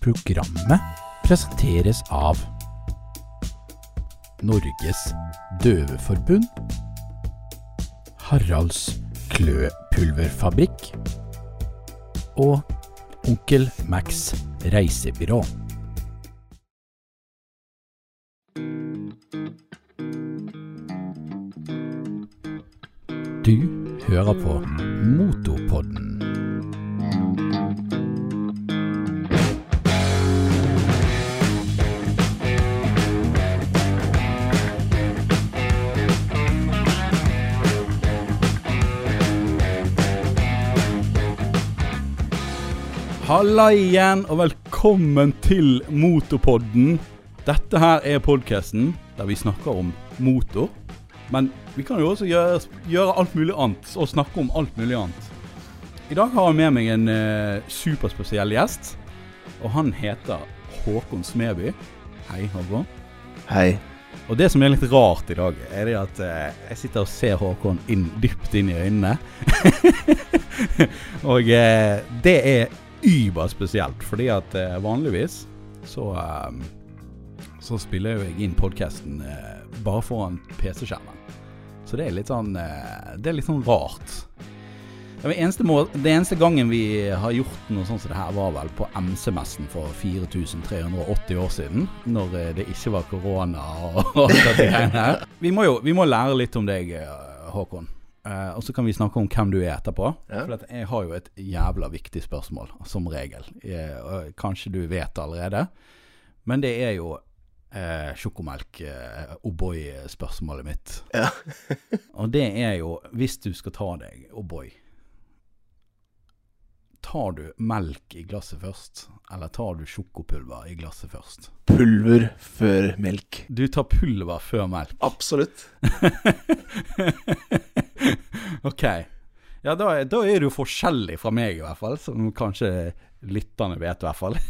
Programmet presenteres av Norges Døveforbund, Haralds Kløpulverfabrikk og Onkel Max reisebyrå. Du hører på Motopodden. Halla igjen, og velkommen til Motorpodden. Dette her er podkasten der vi snakker om motor. Men vi kan jo også gjøre, gjøre alt mulig annet, og snakke om alt mulig annet. I dag har jeg med meg en eh, superspesiell gjest, og han heter Håkon Smeby. Hei, Håkon. Hei. Og det som er litt rart i dag, er det at eh, jeg sitter og ser Håkon inn, dypt inn i øynene. og eh, det er überspesielt, fordi at eh, vanligvis så eh, så spiller jeg inn podkasten eh, bare foran PC-skjermen. Så det er litt sånn Det er litt sånn rart. Det eneste, det eneste gangen vi har gjort noe sånt som det her, var vel på MC-messen for 4380 år siden. Når det ikke var korona og alt dette greiene her. Vi må jo vi må lære litt om deg, Håkon. Eh, og så kan vi snakke om hvem du er etterpå. Ja. For jeg har jo et jævla viktig spørsmål, som regel. Jeg, og kanskje du vet det allerede. Men det er jo eh, sjokomelk, eh, mitt. Ja. Og det er jo, hvis du skal ta deg O'boy Tar du melk i glasset først, eller tar du sjokopulver i glasset først? Pulver før melk. Du tar pulver før melk. Absolutt. ok. Ja, da, da er du forskjellig fra meg, i hvert fall. Som kanskje lytterne vet, i hvert fall.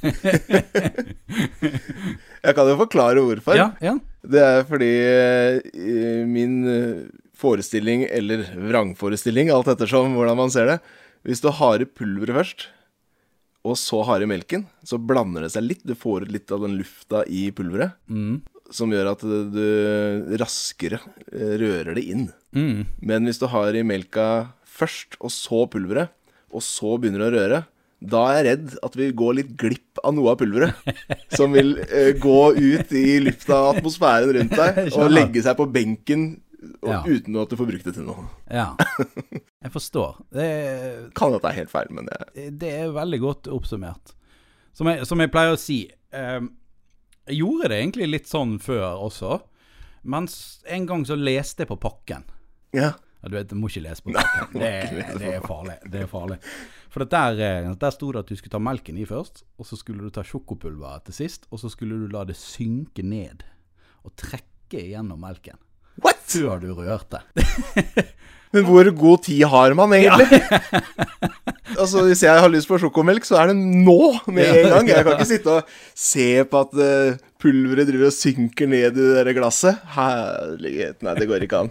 Jeg kan jo forklare hvorfor. ja, ja. Det er fordi eh, min eh, forestilling, eller vrangforestilling, alt ettersom hvordan man ser det Hvis du har i pulveret først, og så har i melken, så blander det seg litt. Du får ut litt av den lufta i pulveret, Mm. Som gjør at du raskere eh, rører det inn. Mm. Men hvis du har i melka først, og så pulveret, og så begynner du å røre, da er jeg redd at vi går litt glipp av noe av pulveret. Som vil eh, gå ut i lufta av atmosfæren rundt deg, og legge seg på benken og, Ja. uten at du får brukt det til noe. Ja. Jeg forstår. Det er, Kan at det er helt feil, men det det er veldig godt oppsummert. Som jeg, som jeg pleier å si eh, Jeg gjorde det egentlig litt sånn før også. Men en gang så leste jeg på pakken. Ja. Du vet, du må ikke lese på pakken. Det, det er farlig. Det er farlig. For der, eh, der sto det at du skulle ta melken i først, og så skulle du ta sjokopulveret til sist, og så skulle du la det synke ned og trekke gjennom melken. What?! Før du rørt deg. Men hvor god tid har man egentlig? altså, Hvis jeg har lyst på sjokomelk, så er det nå med en gang. Jeg kan ikke sitte og se på at eh, pulveret driver og synker ned i det der glasset. Herlighet, nei, det går ikke an.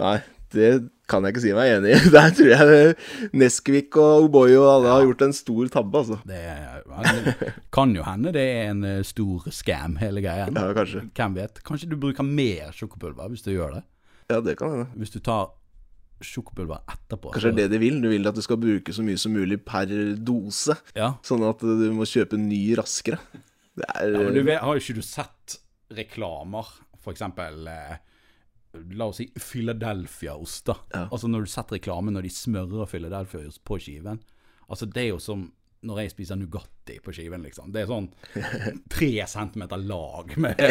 Nei, det kan jeg ikke si meg enig i. Der tror jeg Neskvik og Oboyo og alle har gjort en stor tabbe, altså. Det er, kan jo hende det er en eh, stor scam, hele greia. Ja, kanskje. Hvem vet? Kanskje du bruker mer sjokopulver hvis du gjør det. Ja, det kan hende. Hvis du tar sjokopulver etterpå. Kanskje det er det de vil. Du vil at du skal bruke så mye som mulig per dose. Ja. Sånn at du må kjøpe ny raskere. Det er ja men du vet, har jo ikke du sett reklamer, for eksempel eh, La oss si Philadelphia-ost, da. Ja. Altså når du setter reklame når de smører Philadelphia-ost på skiven. Altså det er jo som når jeg spiser Nugatti på skiven, liksom. Det er sånn tre centimeter lag med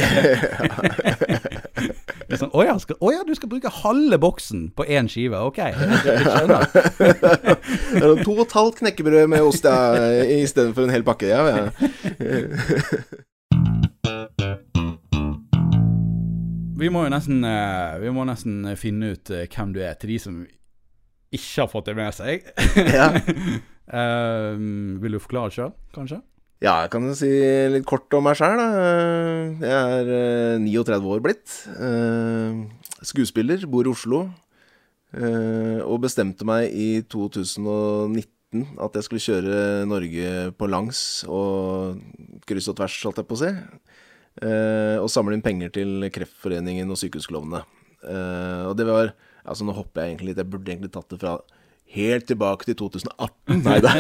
er sånn, å ja, å ja, du skal bruke halve boksen på én skive. Ok, jeg skjønner. Det er to og et halvt knekkebrød med ost ja, istedenfor en hel pakke. Ja, ja. Vi må jo nesten, eh, vi må nesten finne ut eh, hvem du er, til de som ikke har fått det med seg. Ja. uh, vil du forklare sjøl, kanskje? ja, jeg kan si litt kort om meg sjøl. Jeg er eh, 39 år blitt. Eh, Skuespiller, bor i Oslo. eh, Og bestemte meg i 2019 at jeg skulle kjøre Norge på langs og kryss og tvers, holdt jeg på å si. Eh, og samle inn penger til Kreftforeningen og Sykehusklovnene. Eh, og det var Altså, nå hopper jeg egentlig litt. Jeg burde egentlig tatt det fra helt tilbake til 2018. Nei da.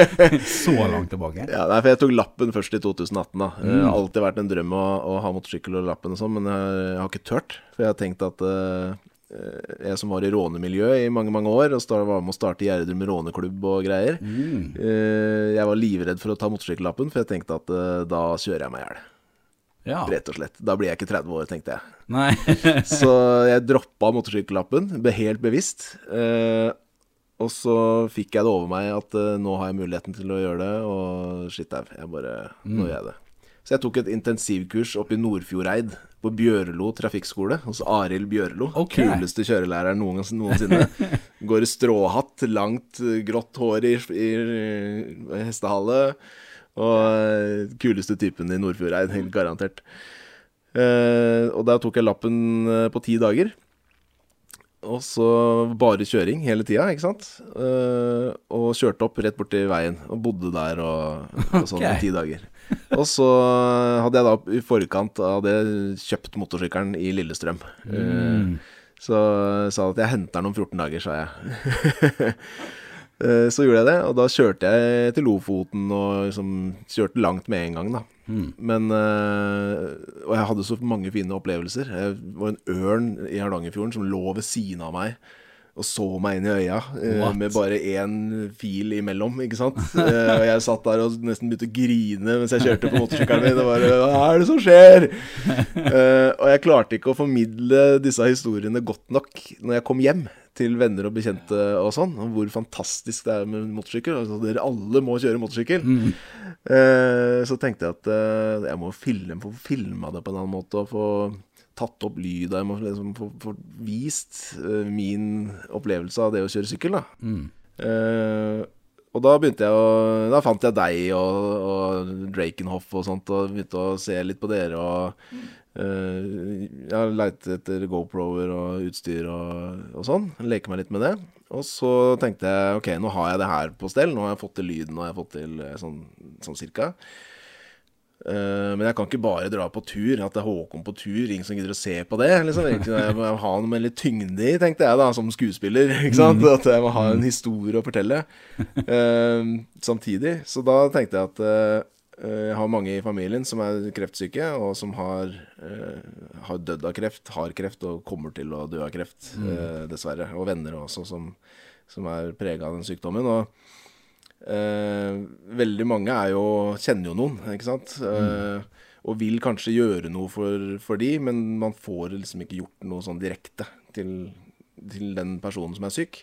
Så langt tilbake? Ja, nei, for jeg tok lappen først i 2018. da. Det har alltid vært en drøm å, å ha motorsykkel og lappen og sånn, men jeg, jeg har ikke tørt. For jeg har tenkt at eh, jeg som var i rånemiljøet i mange mange år, og start, var med å starte Gjerdrum råneklubb og greier eh, Jeg var livredd for å ta motorsykkellappen, for jeg tenkte at eh, da kjører jeg meg i hjel. Ja. Rett og slett. Da blir jeg ikke 30 år, tenkte jeg. Nei. Så jeg droppa motorsykkellappen, helt bevisst. Eh, og så fikk jeg det over meg at eh, nå har jeg muligheten til å gjøre det, og shit au, jeg bare Nå gjør jeg det. Så jeg tok et intensivkurs oppe i Nordfjordeid, på Bjørlo trafikkskole, hos Arild Bjørlo. Okay. Kuleste kjørelæreren noen, noensinne. Går i stråhatt, langt, grått hår i, i, i hestehale. Og eh, kuleste typen i Nordfjordeid, helt garantert. Uh, og der tok jeg lappen eh, på ti dager. Og så bare kjøring hele tida, ikke sant. Uh, og kjørte opp rett borti veien, og bodde der og, og sånn i ti dager. Og så hadde jeg da i forkant av det kjøpt motorsykkelen i Lillestrøm. Eh, så jeg sa at jeg henter den om 14 dager, sa jeg. Eh, Så gjorde jeg det, og da kjørte jeg til Lofoten og liksom kjørte langt med en gang, da. Men eh, Og jeg hadde så mange fine opplevelser. Jeg var en ørn i Hardangerfjorden som lå ved siden av meg og så meg inn i øya eh, What? med bare én fil imellom, ikke sant. Og jeg satt der og nesten begynte å grine mens jeg kjørte på motorsykkelen min. Og bare Hva er det som skjer? Og jeg klarte ikke å formidle disse historiene godt nok når jeg kom hjem til venner og bekjente og sånn, om hvor fantastisk det er med motorsykkel. Altså, dere alle må kjøre motorsykkel. Eh, så tenkte jeg at eh, jeg må filme, få filma det på en annen måte og få tatt opp lyd og jeg må liksom få, få vist eh, min opplevelse av det å kjøre sykkel, da. Eh, og da begynte jeg å Da fant jeg deg og, og Drakenhoff og sånt, og begynte å se litt på dere og eh, Jeg leit etter GoPro-er og utstyr og, og sånn. Leke meg litt med det. Og så tenkte jeg ok, nå har jeg det her på stell. Nå har jeg fått til lyden, og jeg har fått til eh, sånn, sånn cirka. Uh, men jeg kan ikke bare dra på tur. At det er Håkon på tur. Ingen som gidder å se på det. Liksom. Jeg må ha noe med litt tyngde i, tenkte jeg da, som skuespiller. Ikke sant? At jeg må ha en historie å fortelle uh, samtidig. Så da tenkte jeg at eh, jeg har mange i familien som er kreftsyke, og som har, eh, har dødd av kreft, har kreft og kommer til å dø av kreft, eh, dessverre. Og venner også som, som er prega av den sykdommen. Og Eh, veldig mange er jo, kjenner jo noen, ikke sant? Eh, og vil kanskje gjøre noe for, for de, men man får liksom ikke gjort noe sånn direkte til, til den personen som er syk.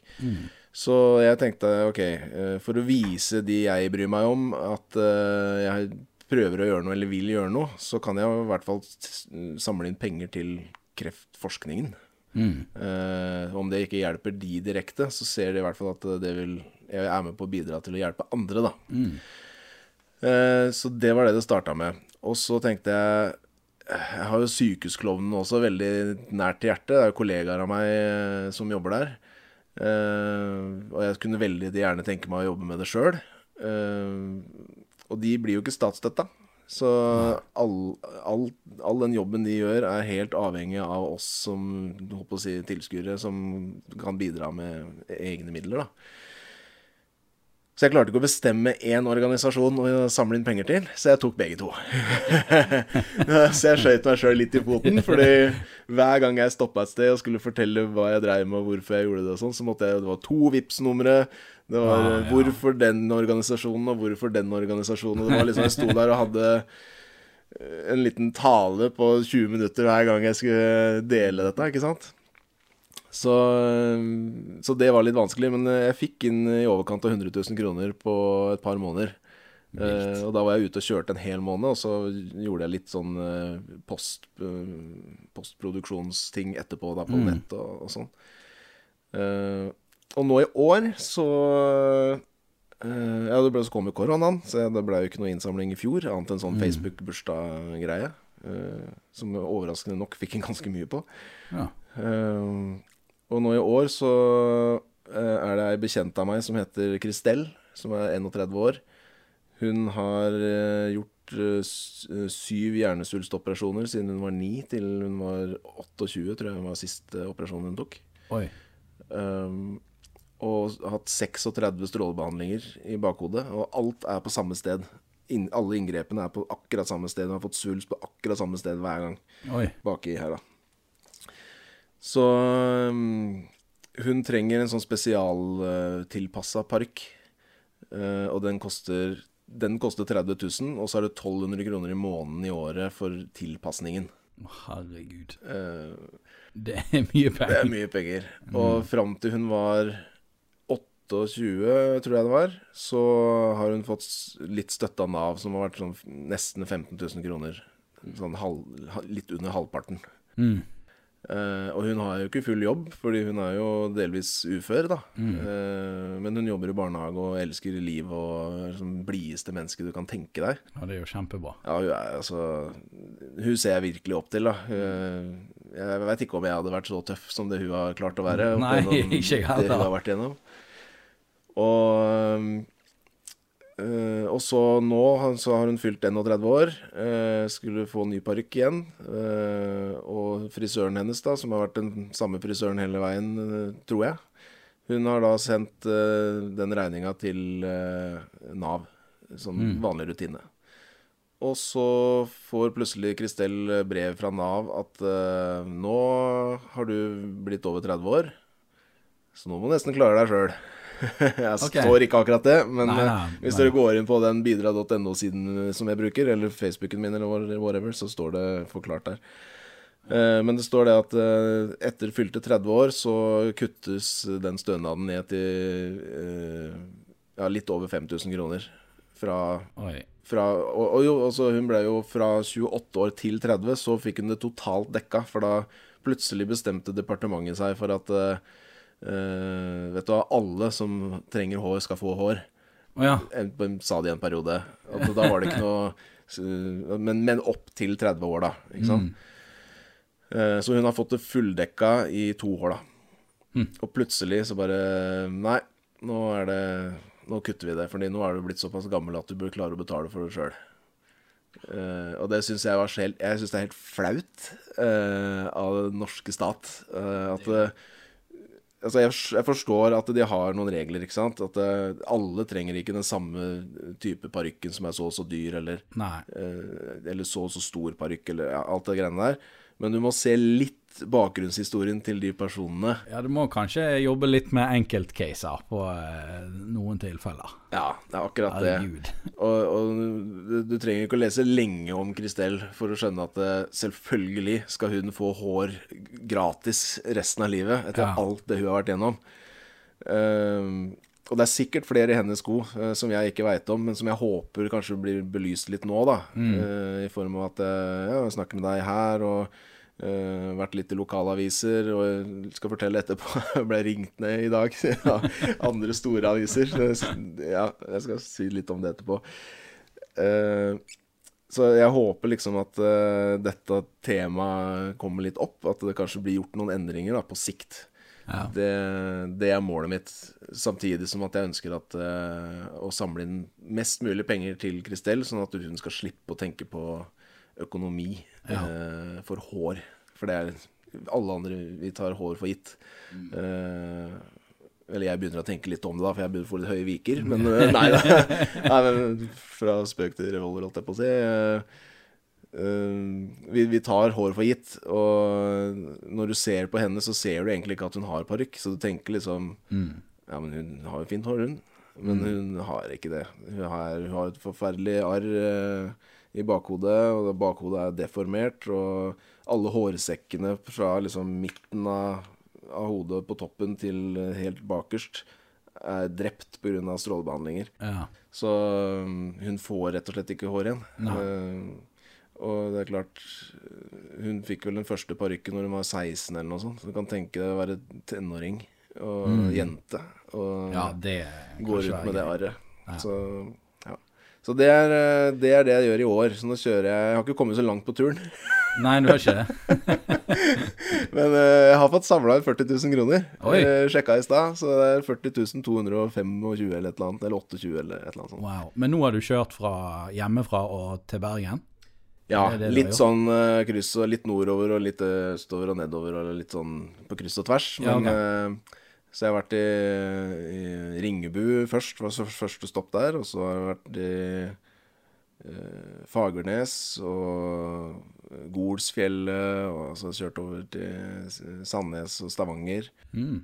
Så jeg tenkte ok, eh, for å vise de jeg bryr meg om, at eh, jeg prøver å gjøre noe eller vil gjøre noe, så kan jeg i hvert fall samle inn penger til kreftforskningen. Eh, om det ikke hjelper de direkte, så ser de i hvert fall at det vil Jeg er med på å bidra til å hjelpe andre, da. Eh, så det var det det starta med. Og så tenkte jeg Jeg har jo Sykehusklovnen også veldig nært til hjertet. Det er jo kollegaer av meg som jobber der. Eh, og jeg kunne veldig gjerne tenke meg å jobbe med det sjøl. og de blir jo ikke statsstøtta. Så all, all, all den jobben de gjør, er helt avhengig av oss som håper å si, tilskuere, som kan bidra med egne midler. da. Så jeg klarte ikke å bestemme én organisasjon å samle inn penger til, så jeg tok begge to. så jeg skøyt meg sjøl litt i foten, fordi hver gang jeg stoppa et sted og skulle fortelle hva jeg dreiv med og hvorfor jeg gjorde det, og sånn, så måtte jeg Det var to Vipps-numre. Det var ja, ja. hvorfor den organisasjonen og hvorfor den organisasjonen. Og det var liksom Jeg sto der og hadde en liten tale på 20 minutter hver gang jeg skulle dele dette, ikke sant? Så, så det var litt vanskelig, men jeg fikk inn i overkant av 100 000 kroner på et par måneder. Eh, og da var jeg ute og kjørte en hel måned, og så gjorde jeg litt sånn eh, post, eh, postproduksjonsting etterpå da på nett og, og sånn. Eh, og nå i år så eh, Ja, det ble så kom jo koronaen, så det ble jo ikke noe innsamling i fjor, annet enn sånn Facebook-bursdag-greie. eh, som overraskende nok fikk en ganske mye på. Ja. Eh, og nå i år så eh, er det ei bekjent av meg som heter Kristel. som er 31 år. Hun har eh, gjort eh, syv hjernesvulstoperasjoner siden hun var 9 til hun var 28, tror jeg var siste operasjonen hun tok. Oi. Um, og hatt 36 strålebehandlinger i bakhodet, og alt er på samme sted. In alle inngrepene er på akkurat samme sted. Hun har fått svulst på akkurat samme sted hver gang Oi. baki her, da. Så um, hun trenger en sånn spesialtilpassa park. uh, og den koster, den koster 30 000, og så er det 1200 kroner i måneden i året for tilpasningen. Herregud. Uh, Det er mye det er penger. mye penger. Og fram til hun var 28, tror jeg det var, så har hun fått litt støtte av Nav, som har vært sånn nesten 15 000 kroner. Sånn halv, litt under halvparten. Mm. Eh, og hun har jo ikke full jobb, fordi hun er jo delvis ufør, da. Eh, men hun jobber i barnehage og elsker liv og er sånn blideste menneske du kan tenke deg. Ja, det er jo kjempebra. Ja, hun er altså Hun ser jeg virkelig opp til, da. Uh, jeg veit ikke om jeg hadde vært så tøff som det hun har klart å være. Nei, ikke jeg heller. Det hun har vært gjennom. Og eh, og så nå så har hun fylt 31 år. Uh, skulle få ny parykk igjen. Uh, og frisøren hennes, da, som har vært den samme frisøren hele veien, tror jeg, hun har da sendt den regninga til Nav. Sånn vanlig rutine. Og så får plutselig Kristel brev fra Nav at nå har du blitt over 30 år, så nå må du nesten klare deg sjøl. Jeg okay. står ikke akkurat det, men Nei, eh, nei, hvis nei. dere går inn på den bidra.no-siden som jeg bruker, eller Facebooken min, eller whatever, så står det forklart der. Eh, Men det står det at eh, etter fylte 30 år så kuttes den stønaden ned til eh, ja, litt over 5000 kroner. Fra, fra og, og jo, altså hun ble jo fra 28 år til 30, så fikk hun det totalt dekka. For da plutselig bestemte departementet seg for at eh, eh, Vet du hva, alle som trenger hår, skal få hår. Oh, ja. En- Sa de en periode. At da var det ikke noe men, men opp til 30 år, da. Ikke sant? Eh, Så hun har fått det fulldekka i to år, da. Og plutselig så bare Nei, nå er det Nå kutter vi det, Fordi nå er du blitt såpass gammel at du bør klare å betale for det sjøl. og det syns jeg var helt Jeg syns det er helt flaut uh, av den norske stat. Uh, at eh, Altså, jeg, jeg forstår at de har noen regler, ikke sant. At uh, alle trenger ikke den samme type parykken som er så og så dyr, eller eh, eller så og så stor parykk, eller ja, alt det greiene der. Men du må se litt bakgrunnshistorien til de personene. Ja, du må kanskje jobbe litt med enkeltcaser på eh, noen tilfeller. Ja, det er akkurat det. Herregud. Og, og du, du trenger ikke å lese lenge om Kristel for å skjønne at eh, selvfølgelig skal hun få hår gratis resten av livet, etter Ja. alt det hun har vært gjennom. Ehm, og det er sikkert flere i hennes sko uh, som jeg ikke veit om, men som jeg håper kanskje blir belyst litt nå, da. Eh, I form av at ja, jeg snakker med deg her, og eh, vært litt i lokalaviser, og jeg skal fortelle etterpå Jeg ble ringt ned i dag av andre store aviser. Ja, jeg skal si litt om det etterpå. Uh, så jeg håper liksom at uh, dette temaet kommer litt opp, at det kanskje blir gjort noen endringer da, på sikt. Ja. Det, det er målet mitt. Samtidig som at jeg ønsker at, å samle inn mest mulig penger til Kristel, sånn at hun skal slippe å tenke på økonomi Ja. eh, for hår. For det er alle andre Vi tar hår for gitt. Eh, eller jeg begynner å tenke litt om det, da, for jeg begynner å få litt høye viker. Men eh, nei da. Nei, men fra spøk til revolver, holdt jeg på å si. Eh, vi, vi tar hår for gitt, og når du ser på henne, så ser du egentlig ikke at hun har parykk. Så du tenker liksom Ja, men hun har jo fint hår, hun. Men hun har ikke det. Hun har, hun har et forferdelig arr i bakhodet, og bakhodet er deformert. Og alle hårsekkene fra liksom midten av, av hodet på toppen til helt bakerst er drept pga. strålebehandlinger. Ja. Så um, hun får rett og slett ikke hår igjen. Uh, og det er klart eh, Hun fikk vel den første parykken når hun var 16 eller noe sånt. Så du kan tenke deg å være tenåring og jente og ja, det gå kanskje med det arret. Ja. så det, er, eh, det er det jeg gjør i år. Så nå kjører jeg Jeg har ikke kommet så langt på turen. Nei, du har ikke det? Men eh, jeg har fått samla inn 40 000 kroner. Oi. Eh, sjekka i stad, så det er 40 225 eller et eller annet. Eller 28 eller et eller annet sånt. Wow. Men nå har du kjørt fra hjemmefra og til Bergen? Ja, Det det litt sånn uh, kryss og litt nordover og litt østover og nedover og litt sånn på kryss og tvers. Ja, Men eh, Så jeg har vært i, i Ringebu først, var så første stopp der. Og så har jeg vært i eh, Fagernes og Golsfjellet, og så kjørt over til Sandnes og Stavanger. Mm.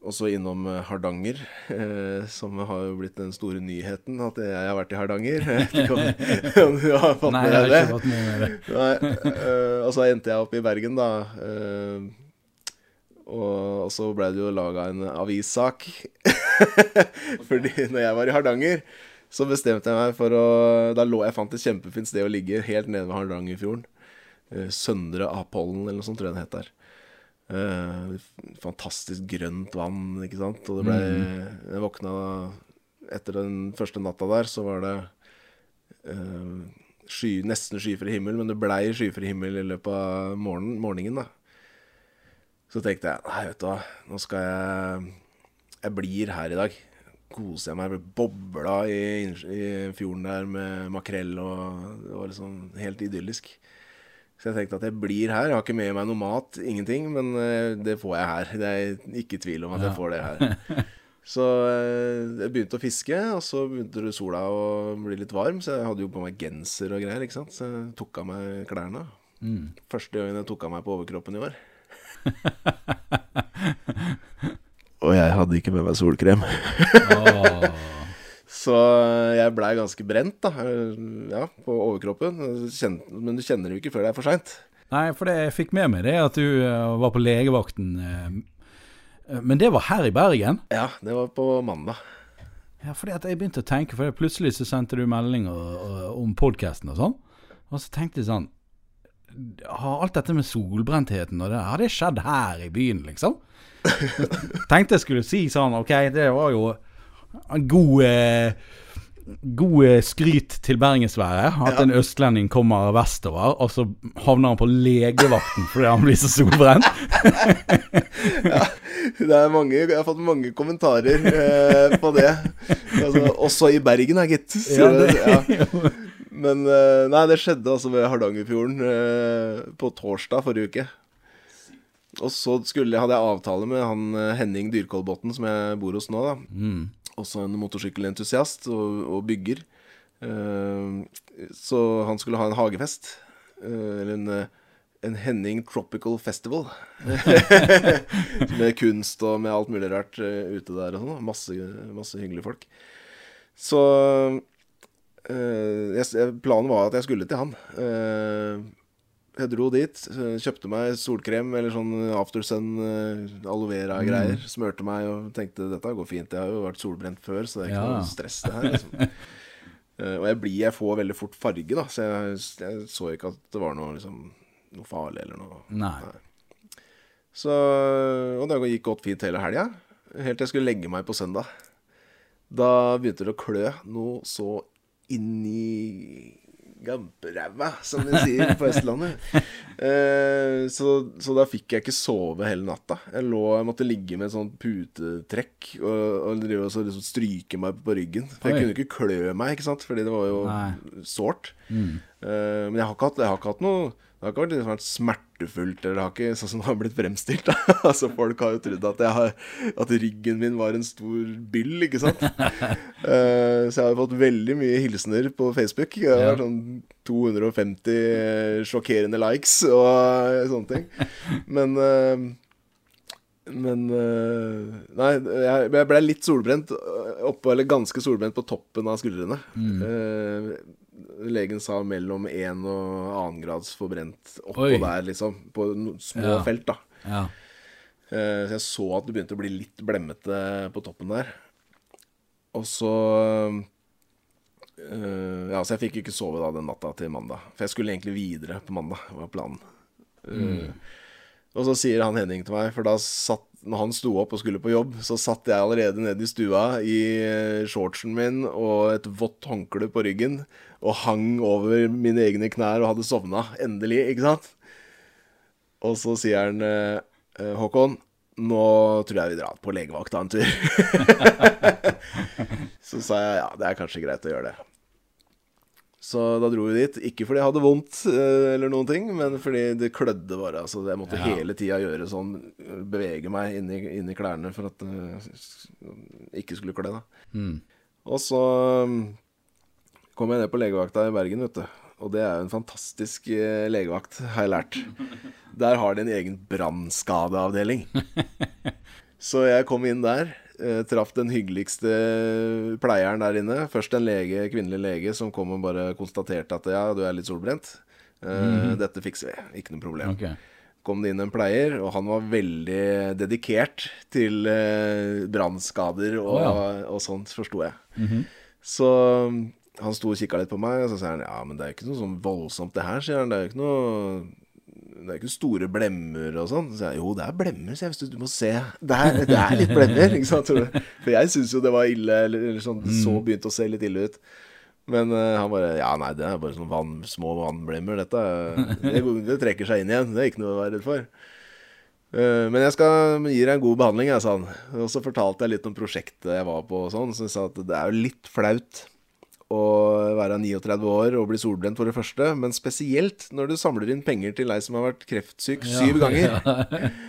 Og så innom eh, Hardanger, eh, som har jo blitt den store nyheten, at jeg har vært i Hardanger. Jeg vet ikke om, du har fått Nei, med jeg har deg det? ikke fått med meg det. Nei, eh, og så endte jeg opp i Bergen, da. øh, og, og så ble det jo laga en avissak. Fordi når jeg var i Hardanger, så bestemte jeg meg for å Da lå jeg fant et kjempefint sted å ligge helt nede ved Hardangerfjorden. Eh, Søndre Apollen, eller noe sånt tror jeg det het der. Eh, fantastisk grønt vann, ikke sant. Og det ble Jeg våkna etter den første natta der, så var det eh, sky, nesten skyfri himmel, men det blei skyfri himmel i løpet av morgenen, morgenen da. Så tenkte jeg nei, vet du hva, nå skal jeg Jeg blir her i dag. Koser jeg meg. Jeg ble bobla i, i fjorden der med makrell, og det var liksom helt idyllisk. Så jeg tenkte at jeg blir her. Jeg har ikke med meg noe mat, ingenting, men eh, det får jeg her. Det er ikke tvil om at jeg får det her. Så eh, jeg begynte å fiske, og så begynte sola å bli litt varm, så jeg hadde jo på meg genser og greier, ikke sant. Så jeg tok av meg klærne. Mm. Første gangen jeg tok av meg på overkroppen i år. Og jeg hadde ikke med meg solkrem. Så jeg blei ganske brent, da. Ja, på overkroppen. Men du kjenner det jo ikke før det er for seint. Nei, for det jeg fikk med meg det at du eh, var på legevakten. eh, men det var her i Bergen? Ja, det var på mandag. Ja, fordi at jeg begynte å tenke, for plutselig så sendte du melding og, og, om podkasten og sånn. Og så tenkte jeg sånn Har alt dette med solbrentheten og det Har det skjedd her i byen, liksom? tenkte jeg skulle si sånn Ok, det var jo en god eh, God eh, skryt til bergensværet. At en østlending kommer vestover, og så havner han på legevakten fordi han blir så solbrent. Det er mange, jeg har fått mange kommentarer eh, på det. Altså, også i Bergen, da, gitt. Så, Ja, det- ja. Men eh, nei, det skjedde altså ved Hardangerfjorden eh, på torsdag forrige uke. Og så skulle, hadde jeg avtale med han eh, Henning Dyrkolbotn, som jeg bor hos nå. da Mm. Også en motorsykkelentusiast og, og bygger. Så han skulle ha en hagefest. eller en, en Henning Tropical Festival. med kunst og med alt mulig rart ute der og sånn. Masse, masse hyggelige folk. Så jeg, jeg- planen var at jeg skulle til han. Eh, jeg dro dit, eh, kjøpte meg solkrem eller sånn aftersun eh, aloe vera-greier. Smørte meg og tenkte dette går fint. Jeg har jo vært solbrent før, så det er ikke Ja. noe stress det her. Liksom. Eh, og jeg blir, jeg får veldig fort farge, da, så jeg, jeg så ikke at det var noe, liksom, noe farlig eller noe. Nei. Så, og det gikk godt fint hele helga. Helt til jeg skulle legge meg på søndag. Da begynte det å klø noe så inni gamperæva, som de sier på Østlandet. Eh, så, så da fikk jeg ikke sove hele natta. Jeg, lå, jeg måtte ligge med et sånt putetrekk og, og og så liksom stryke meg på ryggen. For jeg kunne ikke klø meg, ikke sant? fordi det var jo sårt. Mm. Eh, men jeg har ikke hatt, jeg har ikke hatt noe Det har ikke vært, vært smertefullt, eller det har ikke sånn som det har blitt fremstilt. altså Folk har jo trodd at, jeg har, at ryggen min var en stor byll, ikke sant. uh, så jeg har fått veldig mye hilsener på Facebook. Jeg har Ja. sånn 250 sjokkerende likes og sånne ting. Men uh, men eh, Nei, jeg, ble litt solbrent oppå, eller ganske solbrent på toppen av skuldrene. Eh, legen sa mellom 1 og 2 grads forbrent oppå Oi. der, liksom. På små Ja. felt, da. Ja. Eh, så jeg så at det begynte å bli litt blemmete på toppen der. Og så uh, Ja, så jeg fikk ikke sove da den natta til mandag. For jeg skulle egentlig videre på mandag, var planen. Eh, og så sier han Henning til meg, for da satt når han sto opp og skulle på jobb, så satt jeg allerede nede i stua i eh, shortsen min og et vått håndkle på ryggen og hang over mine egne knær og hadde sovna. Endelig, ikke sant? Og så sier han eh, eh, Håkon, nå tror jeg vi drar på legevakta en tur. så sa jeg ja, det er kanskje greit å gjøre det. Så da dro vi dit. Ikke fordi jeg hadde vondt eh, eller noen ting, men fordi det klødde bare. Altså, jeg måtte Ja. hele tida gjøre sånn, bevege meg inni, inni klærne for at det ikke skulle klø. da. Mm. Og så um, kom jeg ned på legevakta i Bergen, vet du. Og det er jo en fantastisk eh, legevakt, har jeg lært. Der har de en egen brannskadeavdeling. Så jeg kom inn der. Eh, traff den hyggeligste pleieren der inne. Først en lege, kvinnelig lege som kom og bare konstaterte at ja, du er litt solbrent. Eh, Dette fikser vi, ikke noe problem. Okay. Kom det inn en pleier, og han var veldig dedikert til eh, brannskader og, oh, ja. og sånt, forsto jeg. Så um, han sto og kikka litt på meg, og så sier han ja, men det er jo ikke noe sånn voldsomt det her, sier han. Det er jo ikke noe det er ikke store blemmer og sånn. Så jeg jo, det er blemmer, sier jeg. Du, må se. Det er, det er litt blemmer, ikke sant. For jeg syns jo det var ille, eller, eller sånn, det så begynte å se litt ille ut. Men uh, han bare Ja, nei, det er bare sånne vann, små vannblemmer, dette. er- Det, det trekker seg inn igjen. Det er ikke noe å være redd for. Uh, men jeg skal gi deg en god behandling, jeg, sa han. Og så fortalte jeg litt om prosjektet jeg var på og sånn. Så jeg sa at det er jo litt flaut å være 39 år og bli solbrent for det første, men spesielt når du samler inn penger til ei som har vært kreftsyk syv ganger.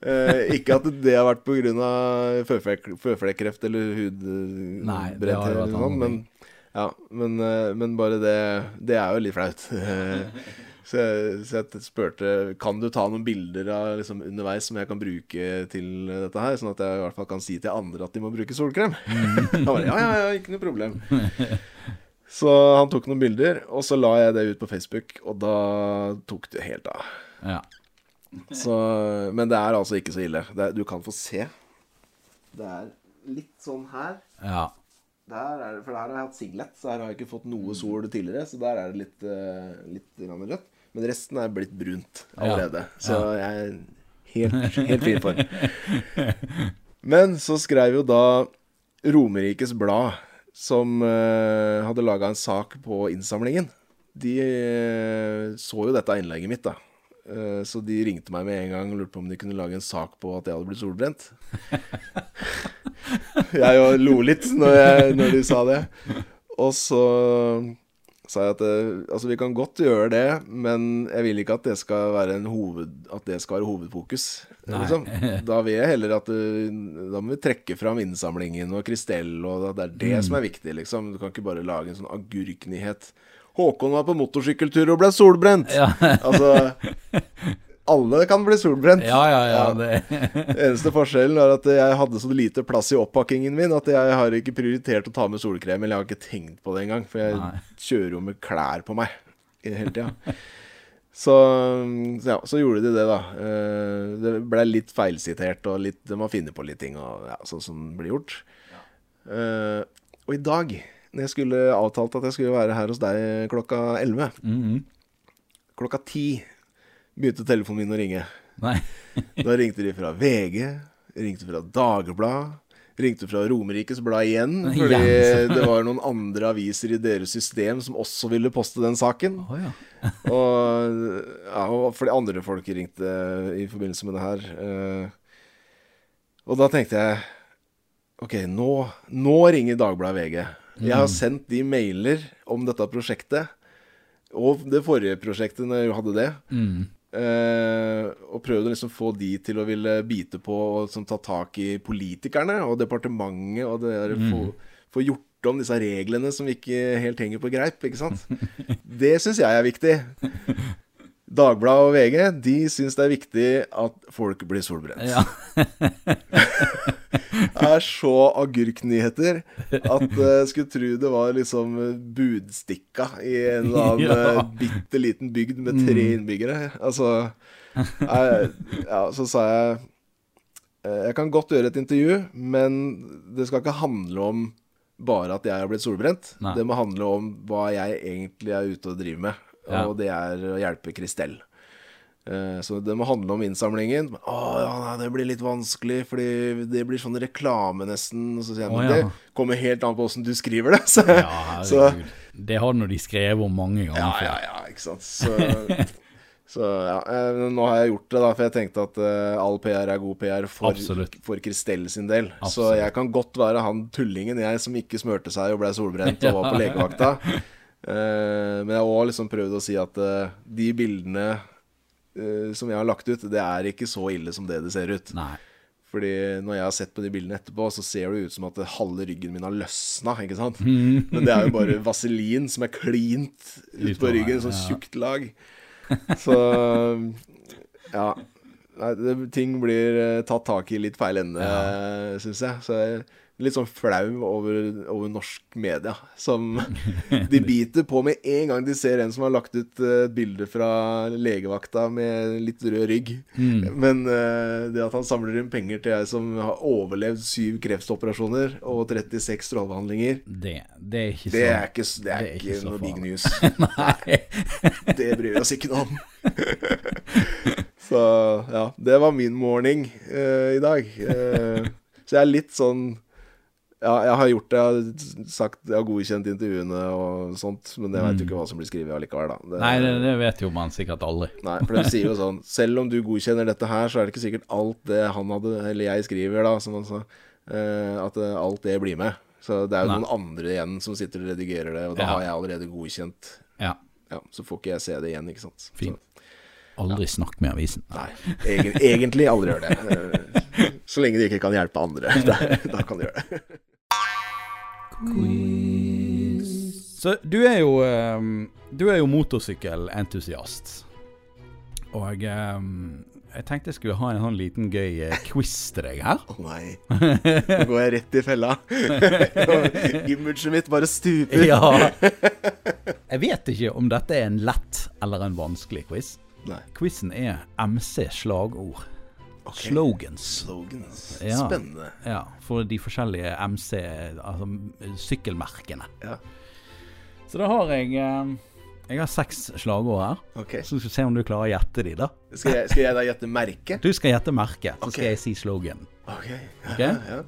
Eh, ikke at det har vært pga. Føflekk, føflekkreft eller vært eller noe, men, ja, men, eh, men bare det Det er jo litt flaut. Så jeg, så jeg spurte Kan du ta noen bilder av liksom underveis som jeg kan bruke til dette her, sånn at jeg i hvert fall kan si til andre at de må bruke solkrem. Han bare ja, ja, ja, ikke noe problem. Så han tok noen bilder, og så la jeg det ut på Facebook, og da tok det helt av. Ja. Så, men det er altså ikke så ille. Er, du kan få se. Det er litt sånn her. ja. Der er det, for der har jeg hatt singlet, så her har jeg ikke fått noe sol tidligere. Så der er det litt, eh, litt rødt. Men resten er blitt brunt allerede. Så jeg er helt, helt fin for. Men så skrev jo da Romerikes Blad, som uh, hadde laga en sak på innsamlingen, de uh, så jo dette innlegget mitt, da. Uh, så de ringte meg med en gang og lurte på om de kunne lage en sak på at jeg hadde blitt solbrent. jeg jo lo litt når, jeg, når de sa det. Og så sa jeg at eh, altså vi kan godt gjøre det, men jeg vil ikke at det skal være, en hoved, at det skal være hovedfokus. Liksom. Da vil jeg heller at du, Da må vi trekke fram innsamlingen og Kristel, og det er det som er viktig, liksom. Du kan ikke bare lage en sånn agurknyhet. Håkon var på motorsykkeltur og ble solbrent. Ja. Altså Alle kan bli solbrent. Ja, ja, ja. Ja. Eneste forskjellen er at jeg hadde så lite plass i oppakkingen min at jeg har ikke prioritert å ta med solkrem. Eller jeg har ikke tenkt på det engang, for jeg Nei. kjører jo med klær på meg hele tida. Så, så ja, så gjorde de det, da. Eh, Det ble litt feilsitert, og litt, de har funnet på litt ting, og ja, sånn som blir gjort. Eh, og i dag, når jeg skulle avtalt at jeg skulle være her hos deg klokka 11, -hmm. klokka 10 begynte telefonen min å ringe. Nei. Da ringte de fra VG, ringte fra Dagbladet, ringte fra Romerikes Blad igjen. Fordi det var noen andre aviser i deres system som også ville poste den saken. Oh, ja. Og, ja, og fordi andre folk ringte i forbindelse med det her. eh, Og da tenkte jeg Ok, nå, nå ringer Dagbladet VG. Jeg har sendt de mailer om dette prosjektet. Og det forrige prosjektet, når jeg hadde det. Mm. Eh, og prøvde å liksom få de til å ville bite på og sånn, ta tak i politikerne og departementet og det der, få, få gjort om disse reglene som ikke helt henger på greip. ikke sant? Det syns jeg er viktig. Dagbladet og VG de syns det er viktig at folk blir solbrent. Ja. Det er så agurknyheter at jeg skulle tro det var liksom eh, budstikka i en eller annen Ja. ja. bitte liten bygd med tre innbyggere. Altså jeg, Ja, så sa jeg eh, Jeg kan godt gjøre et intervju, men det skal ikke handle om bare at jeg har blitt solbrent. Nei. Det må handle om hva jeg egentlig er ute og driver med, Ja. og det er å hjelpe Kristel. Eh, Så det må handle om innsamlingen. Å ja, nei, det blir litt vanskelig, fordi det blir sånn reklame nesten. Og så sier jeg, men det kommer helt an på åssen du skriver det. Så, Ja, så. Det har nå de skrevet om mange ganger ja, ja, ja, ikke sant. Så, Så ja, eh, nå har jeg gjort det, da, for jeg tenkte at eh, all PR er god PR for, Absolutt. for Kristel sin del. Så jeg kan godt være han tullingen, jeg, som ikke smurte seg og ble solbrent og var på legevakta. Eh, men jeg har òg liksom prøvd å si at eh, de bildene eh, som jeg har lagt ut, det er ikke så ille som det det ser ut. Nei. Fordi når jeg har sett på de bildene etterpå, så ser det ut som at halve ryggen min har løsna, ikke sant? Men det er jo bare vaselin som er klint ut på ryggen, sånn tjukt lag. Så ja. Nei, det, ting blir tatt tak i litt feil ende, ja. syns jeg. Så jeg litt sånn flau over, over norsk media. Som De biter på med en gang de ser en som har lagt ut eh, et bilde fra legevakta med litt rød rygg. Men uh, det at han samler inn penger til jeg som har overlevd syv kreftoperasjoner og 36 strålebehandlinger, Det, det er ikke så det er ikke, det er det er ikke, ikke noe big news. Nei. Det bryr vi oss ikke noe om. så ja, det var min morning uh, i dag. Uh, så jeg er litt sånn Ja, jeg har gjort det, jeg har sagt Jeg har godkjent intervjuene og sånt, men jeg veit jo ikke hva som blir skrevet allikevel, da. Det- Mm. Nei, det, det vet jo man sikkert aldri. Nei, for de sier jo sånn Selv om du godkjenner dette her, så er det ikke sikkert alt det han hadde, eller jeg skriver, da, som han sa, eh, at eh, alt det blir med. Så det er jo Nei. noen andre igjen som sitter og redigerer det, og da Ja. har jeg allerede godkjent. Ja. Ja, Så får ikke jeg se det igjen, ikke sant. Fint. Så, Aldri snakk med avisen. nei, egen, egentlig aldri gjør det. Så lenge de ikke kan hjelpe andre. Da, da kan de gjøre det. Så du er jo ehm, Du er jo motorsykkelentusiast. Og um, jeg tenkte jeg skulle ha en sånn liten gøy eh, quiz til deg her. Å nei. Nå går jeg rett i fella. Imaget mitt bare stuper. Ja. Jeg vet ikke om dette er en lett eller en vanskelig quiz. Nei. Quizen er MC slagord. Ok. Slogans. Slogans. Ja. Spennende. Ja, for de forskjellige MC, altså sykkelmerkene. Ja. Så da har jeg eh, Jeg har seks slagord her. Okay. Så skal vi se om du klarer å gjette de, da. Skal jeg, skal jeg da gjette merke? Du skal gjette merke, så okay. skal jeg si slogan. Ok. okay? Ja, ja.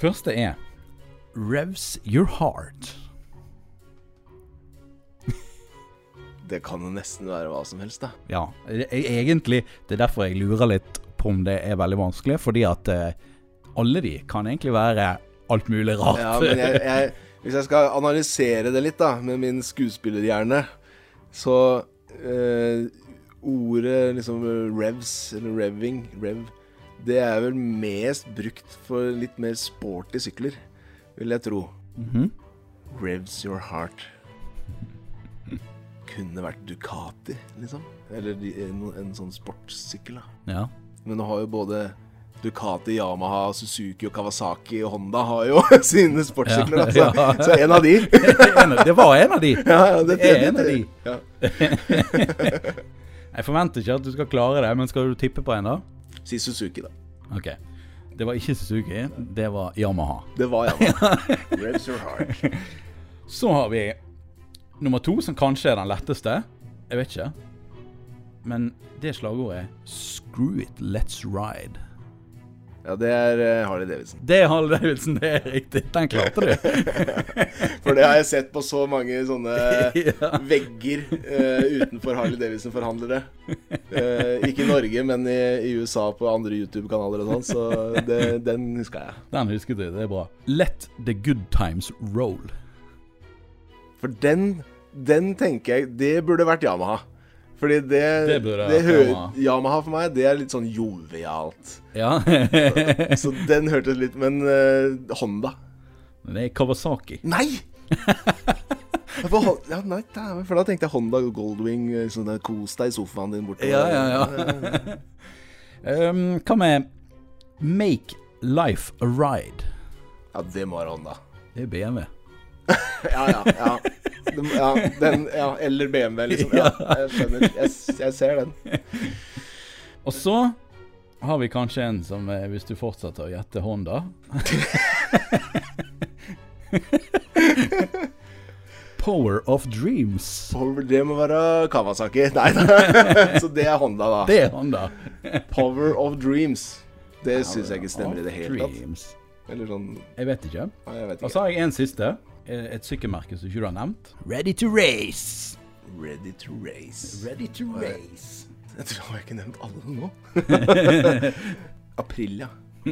Første er Revs your heart. Det kan jo nesten være hva som helst, da. Ja, e- egentlig Det er derfor jeg lurer litt på om det er veldig vanskelig, fordi at eh, alle de kan egentlig være alt mulig rart. Ja, men jeg, jeg, hvis jeg skal analysere det litt, da, med min skuespillerhjerne, så eh, Ordet liksom revs, eller revving, rev, det er vel mest brukt for litt mer sporty sykler, vil jeg tro. Mhm. Revs your heart. Kunne vært Ducati, liksom. Eller en, en sånn sportssykkel, da. ja. Men nå har jo både Ducati, Yamaha, Suzuki og Kawasaki og Honda har jo sine sportssykler. altså. Ja, så, ja. så en av de. Det var en av de. Ja, ja, det, Det er en av de. Ja. Jeg forventer ikke at du skal klare det, men skal du tippe på en, da? Si Suzuki, da. Ok. Det var ikke Suzuki, det var Yamaha. Det var Yamaha. Revs your heart. Så har vi nummer to, som kanskje er den letteste. Jeg vet ikke. Men det slagordet er 'Screw it, let's ride'. Ja, det er eh, Harley Davidson. Det er Harley Davidson, det er riktig. Den klarte du. For det har jeg sett på så mange sånne Ja. vegger uh, utenfor Harley Davidson-forhandlere. Uh, ikke i Norge, men i, i USA på andre YouTube-kanaler og sånn. Så det, den huska jeg. Den husket du, det er bra. 'Let the good times roll'. For den, den tenker jeg Det burde vært Yamaha. Fordi det, Det det vært Yamaha. For meg, det er litt sånn jovialt. Ja. Så den hørtes litt Men uh, Honda det er Kawasaki. Nei! Ja, nei, for da tenkte jeg Honda Goldwing. eh, Sånn der, Kos deg i sofaen din borte. Ja, ja, ja. Um, hva med 'Make life a ride'? Ja, det må være Honda. Det er BMW. Ja, ja. ja. Ja, den, ja eller BMW, liksom. Ja, jeg skjønner. Jeg, jeg ser den. Og så har vi kanskje en som, eh, hvis du fortsetter å gjette Honda Power of Dreams. Power, det må være Kawasaki. Nei, da. Så det er Honda, da. Det er Honda. Power of Dreams. Det syns jeg ikke stemmer i det hele tatt. Eller sånn Jeg vet ikke. Nei, jeg vet Og så har jeg en siste. Eh, Et sykkelmerke som ikke du har nevnt. Ready to race. Ready to race. Ready to race. Jeg tror jeg har ikke nevnt alle nå. April, ja.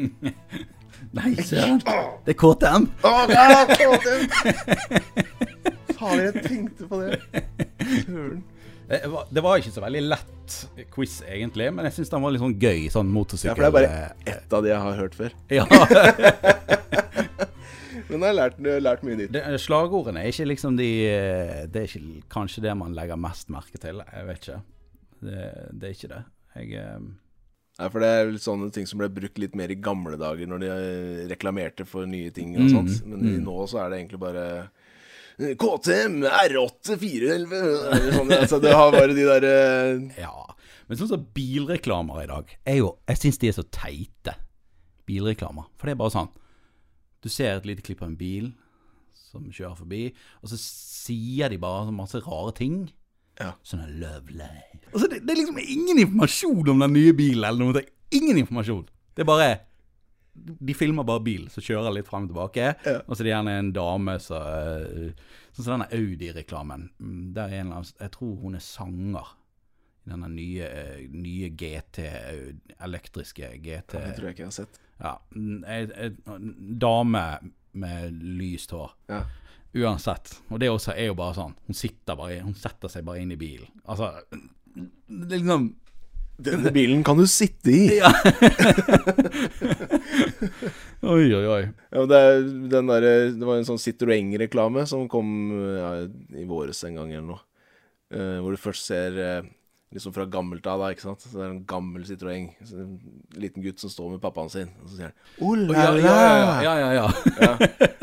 Nei, søren. Det er KTM. Å, ja, KTM! Faen, jeg tenkte på det. Søren. Det var, det var ikke så veldig lett quiz, egentlig, men jeg syns den var litt sånn gøy. Sånn motorsykkel... Ja, for det er bare ett av de jeg har hørt før. Ja, Men jeg har lært, lært mye nytt. det, Slagordene er ikke liksom de Det er ikke kanskje det man legger mest merke til. Jeg vet ikke. Det, det er ikke det. Jeg eh, Nei, for det er vel sånne ting som ble brukt litt mer i gamle dager, når de eh, reklamerte for nye ting og Mm, sånt. Men i- nå så er det egentlig bare eh, KTM R8 411 sånn, altså, Det har bare de derre Ja. Men sånn som bilreklamer i dag, jo Jeg syns de er så teite. Bilreklamer. For det er bare sånn Du ser et lite klipp av en bil som kjører forbi, og så sier de bare masse rare ting. Ja. Sånn er love life. Altså, det, det er liksom ingen informasjon om den nye bilen eller noe. Ingen informasjon. Det er bare De filmer bare bil som kjører litt frem og tilbake. Ja. Og så er det gjerne en dame som eh, Sånn som denne Audi-reklamen. Mm, Der er en eller annen Jeg tror hun er sanger. I denne nye, eh, nye GT, elektriske GT Det tror jeg ikke jeg har sett. Ja. En dame med lyst hår. Ja. Uansett. Og det også er jo bare sånn. Hun sitter bare Hun setter seg bare inn i bilen. Altså Det er liksom Denne bilen kan du sitte i. Ja. oi, oi, oi. Ja, det, er den der, det var en sånn Citroën-reklame som kom ja, i våres en gang eller noe. Uh, hvor du først ser eh, liksom fra gammelt av, da, ikke sant. Så det er en gammel Citroën. En liten gutt som står med pappaen sin, og så sier han Oh la Ja, la! ja, ja. ja, ja, ja. Ja.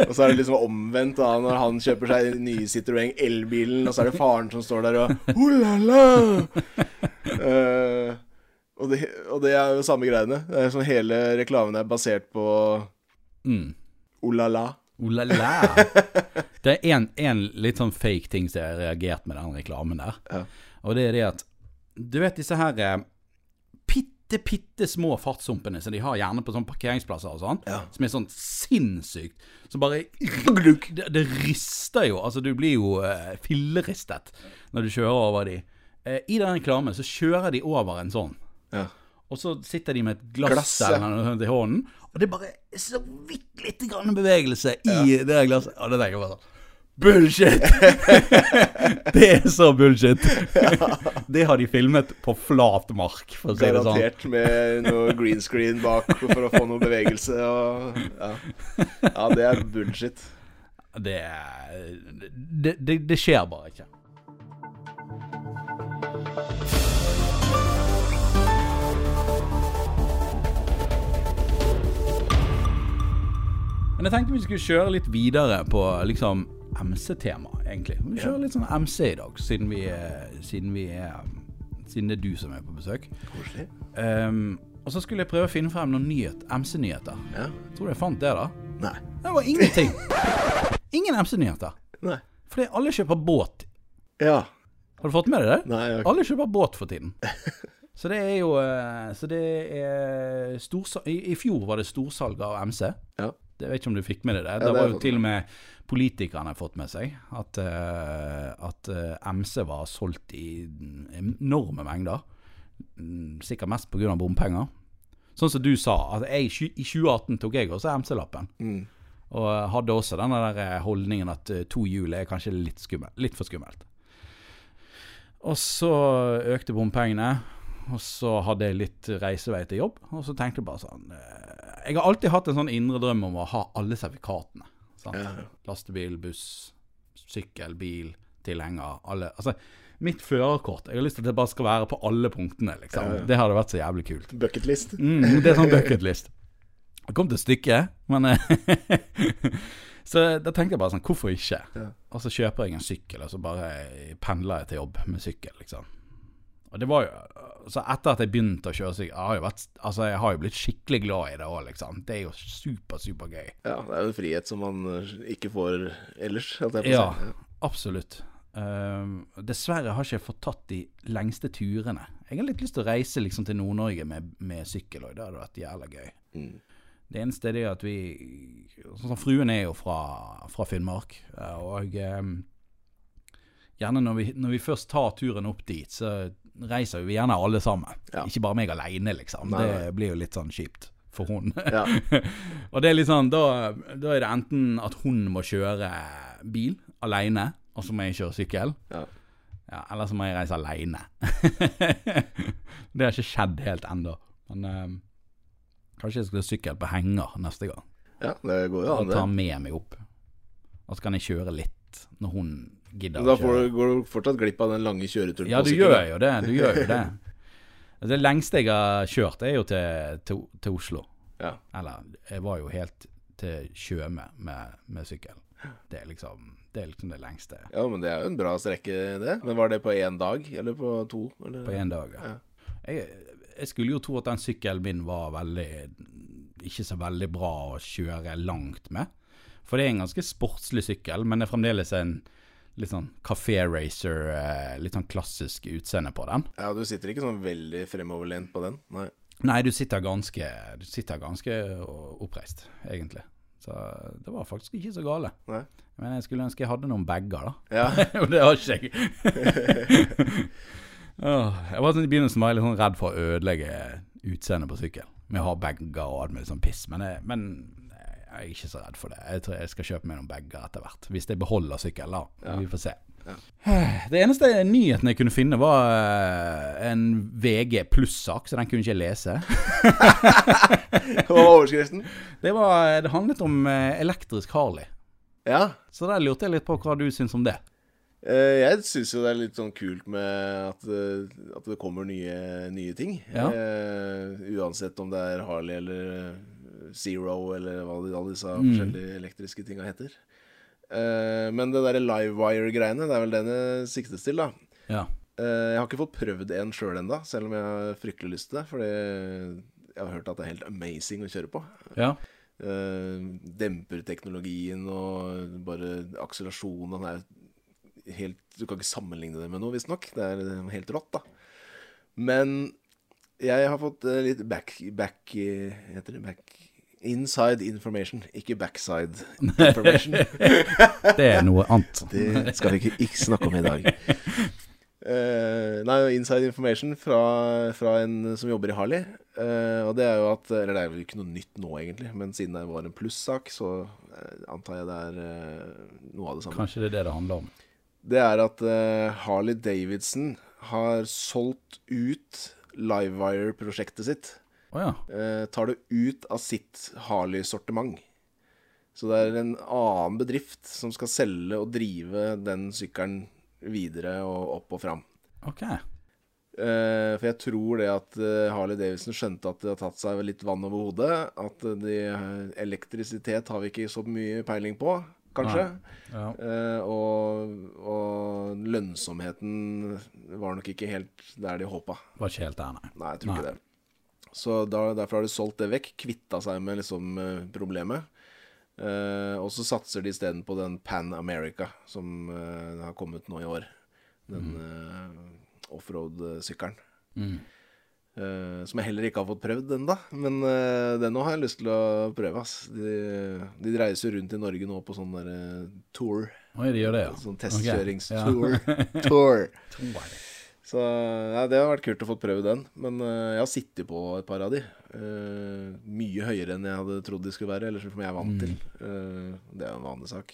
Og så er det liksom omvendt da når han kjøper seg den nye Citroën elbilen, og så er det faren som står der og Oh la la! Eh, og, det, og det er jo samme greiene. Det er sånn Hele reklamen er basert på Mm. Oh la la. Oh la la. Det er en, litt sånn fake ting som jeg har reagert med den reklamen der. Ja. Og det er det at Du vet disse her eh, bitte, bitte små fartshumpene som de har gjerne på sånne parkeringsplasser og sånn, Ja. som er sånn sinnssykt Som bare det, det rister jo. Altså, du blir jo eh, filleristet når du kjører over de. Eh, I den reklamen så kjører de over en sånn. Ja. Og så sitter de med et glass, Glass, ja. eller noe sånt i hånden, og det er bare så vidt lite grann bevegelse i det glasset. Og det tenker jeg bare sånn Bullshit! det er så bullshit. det har de filmet på flat mark, for å si det sånn. Garantert med noe green screen bak for å få noe bevegelse og Ja, ja det er bullshit. Det, det, det, det skjer bare ikke. Men jeg tenkte vi skulle kjøre litt videre på liksom MC-tema, egentlig. Vi kjører litt sånn MC i dag, siden vi siden vi er Siden det er du som er på besøk. Koselig. Um, og så skulle jeg prøve å finne frem noen nyhet, MC-nyheter. Ja. Tror du jeg fant det, da? Nei. Det var ingenting. Ingen MC-nyheter. Nei. Fordi alle kjøper båt. Ja. Har du fått med deg det? Nei, jeg Alle kjøper båt for tiden. Så det er jo eh, Så det er storsalg i, I fjor var det storsalg av MC. Ja. Det vet ikke om du fikk med deg det. Ja, det det var jo til og med politikerne fått med seg at, eh, at eh, MC var solgt i enorme mengder. Mm, Sikkert mest pga. bompenger. Sånn som du sa, at jeg, i 2018 tok jeg også MC-lappen. Mm. Og hadde også den der eh, holdningen at eh, to hjul er kanskje litt, skummel, litt for skummelt. Og så økte bompengene, og så hadde jeg litt reisevei til jobb. Og så tenkte jeg bare sånn eh, Jeg har alltid hatt en sånn indre drøm om å ha alle sertifikatene. Ja. Lastebil, buss, sykkel, bil, tilhenger, alle. Altså, mitt førerkort Jeg har lyst til at det bare skal være på alle punktene, liksom. Ja, ja. Det hadde vært så jævlig kult. Bucketlist. Mm, det er sånn bucketlist. Det kom til stykket, men eh, Så da tenkte jeg bare sånn, hvorfor ikke? Ja. Og så kjøper jeg en sykkel, og så bare pendler jeg til jobb med sykkel, liksom. Og det var jo Så etter at jeg begynte å kjøre sykkel, har jo vært Altså, jeg har jo blitt skikkelig glad i det òg, liksom. Det er jo super, supergøy. Ja, det er jo en frihet som man eh, ikke får ellers. jeg Ja, absolutt. Ehm, dessverre har ikke jeg fått tatt de lengste turene. Jeg har litt lyst til å reise liksom til Nord-Norge med, med sykkel, og det hadde vært jævla gøy. Mm. Det eneste er det at vi Sånn som Fruen er jo fra, fra Finnmark, eh, og um, gjerne når vi, når vi først tar turen opp dit, så reiser vi gjerne alle sammen. Ja. Ikke bare meg alene, liksom. Nei, nei. Det blir jo litt sånn kjipt for hun. Ja. og det er litt sånn, da, da er det enten at hun må kjøre bil alene, og så må jeg kjøre sykkel. Ja. Ja, eller så må jeg reise alene. det har ikke skjedd helt ennå. Men eh, kanskje jeg skal ha sykkel på henger neste gang. ja, det går jo an, det. Og ta med meg opp. Og så kan jeg kjøre litt når hun gidder da får du, går du fortsatt glipp av den lange kjøreturen Ja, du gjør da. jo det. Du gjør jo det. Det lengste jeg har kjørt, er jo til, til, til Oslo. Ja. Eller jeg var jo helt til Tjøme med, med sykkel. Det er liksom det, er liksom det lengste ja, men det er jo en bra strekke, det. Men var det på én dag, eller på to? Eller? på én dag. Ja. Jeg, jeg skulle jo tro at den sykkelen min var veldig ikke så veldig bra å kjøre langt med. For det er en ganske sportslig sykkel, men det er fremdeles en litt sånn kafé racer, eh, litt sånn klassisk utseende på den. Ja, du sitter ikke sånn veldig fremoverlent på den? Nei. Nei, du sitter ganske, du sitter ganske oppreist, egentlig. Så det var faktisk ikke så gale. Nei. Men jeg skulle ønske jeg hadde noen bager, da. Ja. Og det har ikke jeg. Jeg var sånn, I begynnelsen var jeg litt sånn redd for å ødelegge utseendet på sykkel. Med å ha bager og alt mulig sånn piss. Men jeg, men jeg er ikke så redd for det. Jeg tror jeg skal kjøpe meg noen bager etter hvert. Hvis jeg beholder sykkelen, da. Ja. Vi får se. Det eneste nyheten jeg kunne finne, var eh, en VG pluss-sak, så den kunne ikke jeg lese. Hva var overskriften? Det, var, det handlet om eh, elektrisk Harley. Ja. Så der lurte jeg litt på hva du syns om det. Eh, jeg syns jo det er litt sånn kult med at, eh, at det kommer nye, nye ting. Ja. Uh, uansett om det er Harley eller eh, Zero eller hva de, alle disse Mm. forskjellige elektriske tinga heter. Uh, men det derre Livewire-greiene, det er vel den det siktes til, da. Ja. Uh, jeg har ikke fått prøvd en sjøl ennå, selv om jeg har fryktelig lyst til det. Fordi jeg har hørt at det er helt amazing å kjøre på. ja. Demper demperteknologien og bare akselerasjonen er helt Du kan ikke sammenligne det med noe, visstnok. Det er eh, helt rått, da. Men jeg har fått eh, litt back, back eh, Heter det back Inside information, ikke backside information. Det er noe annet. Det skal vi ikke, ikke snakke om i dag. Uh, nei, inside information fra, fra en som jobber i Harley. Uh, og det er jo at Eller det er jo ikke noe nytt nå, egentlig, men siden det var en plussak, så uh, antar jeg det er noe av det samme. Kanskje det er det det handler om. Det er at Harley Davidson har solgt ut Livewire-prosjektet sitt. Å ja. Eh, tar det ut av sitt Harley-sortiment. Så det er en annen bedrift som skal selge og drive den sykkelen videre og opp og fram. Ok. Eh, for jeg tror det at eh, Harley Davidson skjønte at det har tatt seg litt vann over hodet. At eh, de, elektrisitet har vi ikke så mye peiling på, kanskje. Ja. Eh, og, og lønnsomheten var nok ikke helt der de håpa. Var ikke helt der, nei. Nei, jeg tror Nei. ikke det. Så da, derfor har de solgt det vekk, kvitta seg med liksom eh, problemet. Eh, og så satser de isteden på den Pan America, som eh, har kommet nå i år. Den eh, offroad-sykkelen. Mm. Eh, som jeg heller ikke har fått prøvd ennå. Men eh, den nå har jeg lyst til å prøve. Ass. De, de reiser rundt i Norge nå på sånn der eh, tour. Oi, de gjør det, ja. Sånn testkjøringstour. Tour. Ja. Så ja, det har vært kult å få prøve den. Men uh, jeg har sittet på et par av de. Uh, mye høyere enn jeg hadde trodd de skulle være, eller som jeg er vant til. Uh, det er en vanlig sak.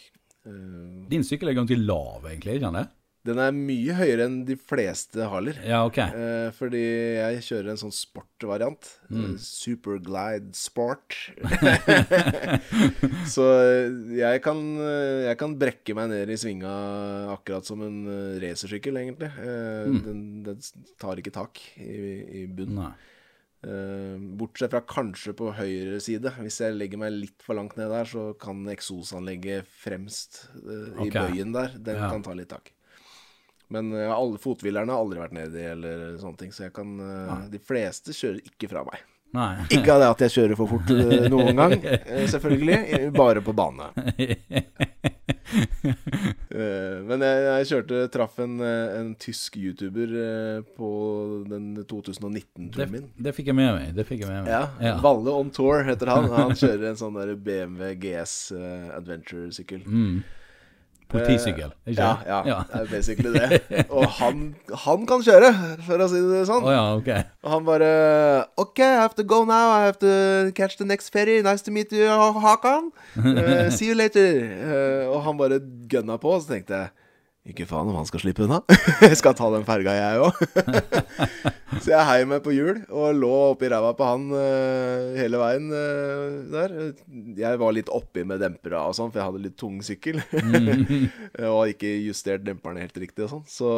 Eh, Din sykkel er ganske lav, egentlig, ikke det? Den er mye høyere enn de fleste Harler. Ja, ok. Eh, fordi jeg kjører en sånn sportvariant. Mm. Eh, Superglide Sport. Så eh, jeg kan, eh, jeg kan brekke meg ned i svinga akkurat som en racersykkel, egentlig. Eh, Mm. den, den tar ikke tak i, i bunnen. Eh, bortsett fra kanskje på høyre side. Hvis jeg legger meg litt for langt ned der, så kan eksosanlegget fremst i okay. bøyen der, den Ja. kan ta litt tak. Men eh, alle fothvilerne har aldri vært nedi eller sånne ting, så jeg kan eh, De fleste kjører ikke fra meg. Nei. Ikke av det at jeg kjører for fort eh, noen gang, selvfølgelig. Bare på bane. Men jeg, jeg kjørte traff en, en tysk YouTuber på den 2019-turen min. det fikk jeg med meg. Det fikk jeg med meg. Ja, Ja. Valle on tour heter han. Han kjører en sånn der BMW GS adventure-sykkel. Mm. Politisykkel, ikke Ja, ja, Ja. det er basically det. Og han, han kan kjøre, for å si det sånn. Å ja, ok. Og han bare OK, I have to go now. I have to catch the next ferry. Nice to meet you, Hakan. Uh, see you later. Uh, og han bare gønna på, og så tenkte jeg ikke faen om han skal slippe unna. jeg skal ta den ferga, jeg òg. så jeg heiv meg på hjul og lå oppi ræva på han uh, hele veien uh, der. Jeg var litt oppi med dempera og sånn, for jeg hadde litt tung sykkel. og ikke justert demperne helt riktig og sånn. Så,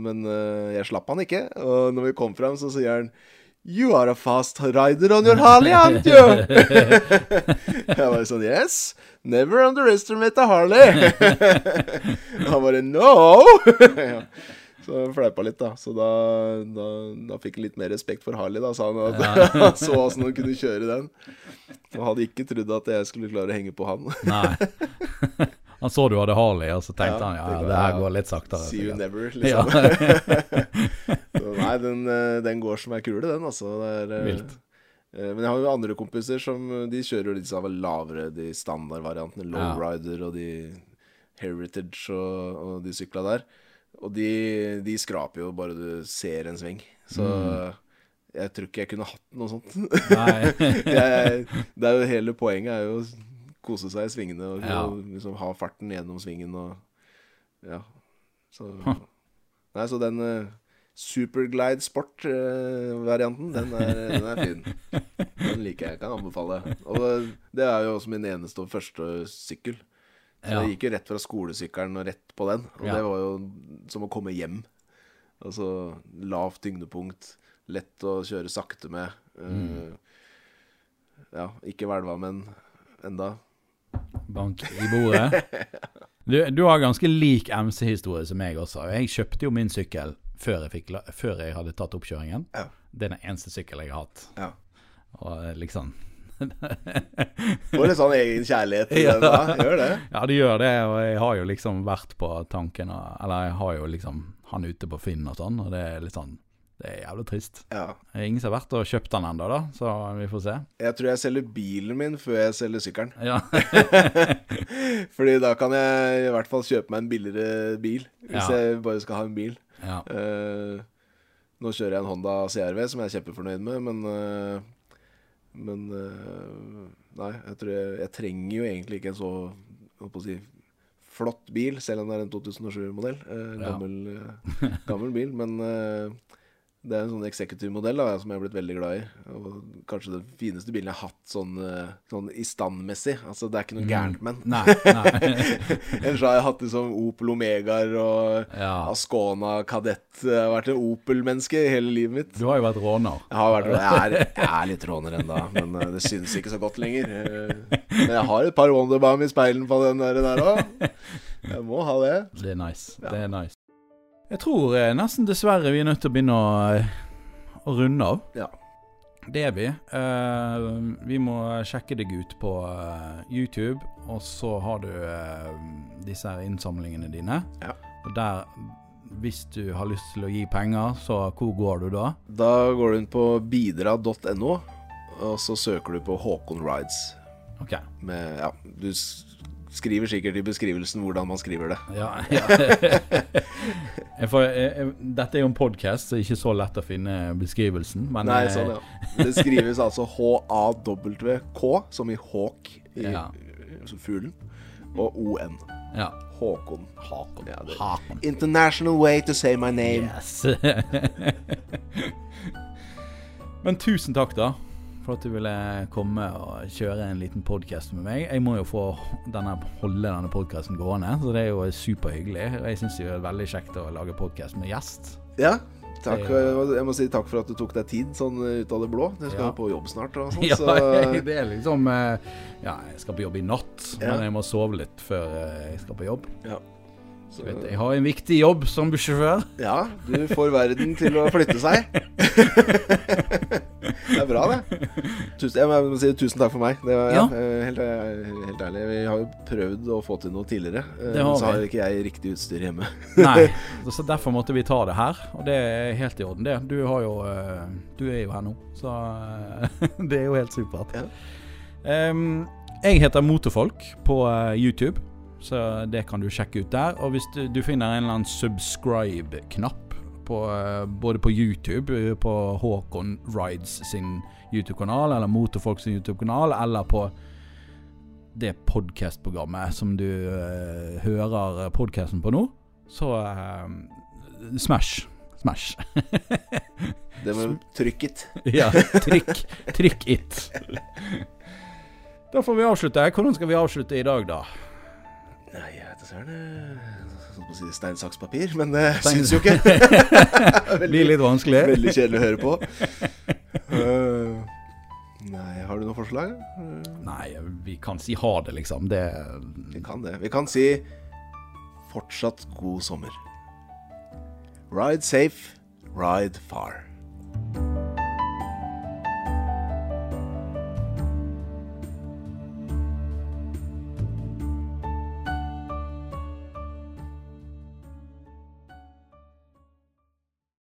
men uh, jeg slapp han ikke. Og når vi kom fram, så sier han You are a fast rider on your Harley, aren't you? jeg bare sånn Yes. Never underestimate a Harley. han bare No! ja. Så jeg fleipa litt, da. Så da, da, da fikk han litt mer respekt for Harley, da, sa han. At han så åssen han kunne kjøre den. Og hadde ikke trodd at jeg skulle klare å henge på han. Nei. Han så du hadde Harley, og så tenkte Ja, han ja, tenkte det her ja. går litt saktere. See you never, Ja. liksom. så, nei, den, eh, den går som ei kule, den, altså. Det er, eh, Vilt. eh, Men jeg har jo andre kompiser som De kjører jo disse lavere, de standardvariantene. Ja. Lowrider og de Heritage og, og de sykla der. Og de, de skraper jo bare du ser en sving. Så Mm. jeg tror ikke jeg kunne hatt noe sånt. Nei. jeg, det er jo Hele poenget er jo kose seg i svingene og, Ja. og liksom ha farten gjennom svingen og Ja. Så Huh. Nei, så den uh, Superglide Sport-varianten, den, er, den er fin. Den liker jeg. Kan anbefale. Og det er jo også min eneste og første sykkel. Så Ja. jeg gikk jo rett fra skolesykkelen og rett på den. Og Ja. det var jo som å komme hjem. Altså lavt tyngdepunkt, lett å kjøre sakte med. Mm. Eh, ja, ikke hvelva, men enda. Bank i bordet. Du, du har ganske lik MC-historie som meg også. Jeg kjøpte jo min sykkel før jeg, fikk, før jeg hadde tatt oppkjøringen. Ja. Det er den eneste sykkelen jeg har hatt. Ja. Og eh, liksom Får litt sånn egen kjærlighet til Ja. den. Gjør det. Ja, det gjør det, og jeg har jo liksom vært på tanken Eller jeg har jo liksom han ute på Finn og sånn, og det er litt sånn Det er jævlig trist. Ja. Det er ingen som har vært og kjøpt den ennå, da, så vi får se. Jeg tror jeg selger bilen min før jeg selger sykkelen. Ja. Fordi da kan jeg i hvert fall kjøpe meg en billigere bil. Hvis Ja. jeg bare skal ha en bil. ja. Uh, nå kjører jeg en Honda CRV som jeg er kjempefornøyd med, men uh, Men uh, Nei, jeg tror jeg, jeg trenger jo egentlig ikke en så hva si, flott bil, selv om det er en 2007-modell. Eh, gammel, gammel bil. Men det er en sånn executive-modell da, som jeg har blitt veldig glad i. Og kanskje den fineste bilen jeg har hatt sånn, eh, sånn i standmessig. Altså, det er ikke noe gærent med den. Ellers har jeg hatt liksom Opel Omegaer og Ja. Ascona Kadett. Jeg har vært en Opel-menneske hele livet mitt. Du har jo vært råner. Jeg, har vært, jeg, er, jeg er litt råner ennå, men eh, det synes ikke så godt lenger. Eh, Men jeg har et par Wonderbam i speilen på den der òg. Jeg må ha det. Det er nice. Ja. Det er nice. Jeg tror eh, nesten dessverre vi er nødt til å begynne å, eh, å runde av. Ja. Det er vi. Eh, vi må sjekke deg ut på eh, YouTube, og så har du eh, disse her innsamlingene dine. Ja. Og der, hvis du har lyst til å gi penger, så hvor går du da? Da går du inn på bidra.no, og så søker du på Håkon Rides. Ok. Med, ja, du s- skriver sikkert i beskrivelsen hvordan man skriver det. Ja, ja. jeg, dette er jo en podkast, så det er ikke så lett å finne beskrivelsen. Men Nei, eh, sånn, ja. Det skrives altså H-A-W-K, som i hawk, i Ja. fuglen, og O-N. ja. Håkon. Håkon. Ja, Hakon. International way to say my name. Yes. Men tusen takk, da, for at du ville komme og kjøre en liten podkast med meg. Jeg må jo få denne, holde denne podkasten gående, så det er jo superhyggelig. Og jeg syns det er veldig kjekt å lage podkast med gjest. Ja, takk. Jeg må si takk for at du tok deg tid sånn ut av det blå. Du skal Ja. på jobb snart og sånn, Ja, det er liksom eh, Ja, jeg skal på jobb i natt, Ja. men jeg må sove litt før eh, jeg skal på jobb. ja. Så vet jeg, jeg har en viktig jobb som bussjåfør. ja, du får verden til å flytte seg. det er bra, det. Tusen, jeg må si tusen takk for meg. Det var, ja. Ja. eh, helt, helt ærlig. Vi har jo prøvd å få til noe tidligere, eh, Det har men så har ikke jeg riktig utstyr hjemme. Nei, så derfor måtte vi ta det her. Og det er helt i orden, det. Du har jo eh, Du er jo her nå, så eh, det er jo helt supert. Ja. Jeg heter Motorfolk på eh, YouTube, Så det kan du sjekke ut der. Og hvis du, du finner en eller annen subscribe-knapp eh, både på YouTube, eh, på Håkon Rides sin YouTube-kanal, eller Motorfolk sin YouTube-kanal, eller på det podcast-programmet som du uh, hører podcasten på nå, så uh, Smash. Smash. Det med trykk it. ja, trykk, trykk it. Da får vi avslutte. Hvordan skal vi avslutte i dag, da? Nei, jeg vet søren. si stein, saks, papir, men det Stein- syns jo ikke. veldig, blir litt vanskelig. Veldig kjedelig å høre på. Uh, nei, har du noe forslag? Uh, Nei, vi kan si ha det, liksom. Det vi kan det. Vi kan si fortsatt god sommer. Ride safe, ride far.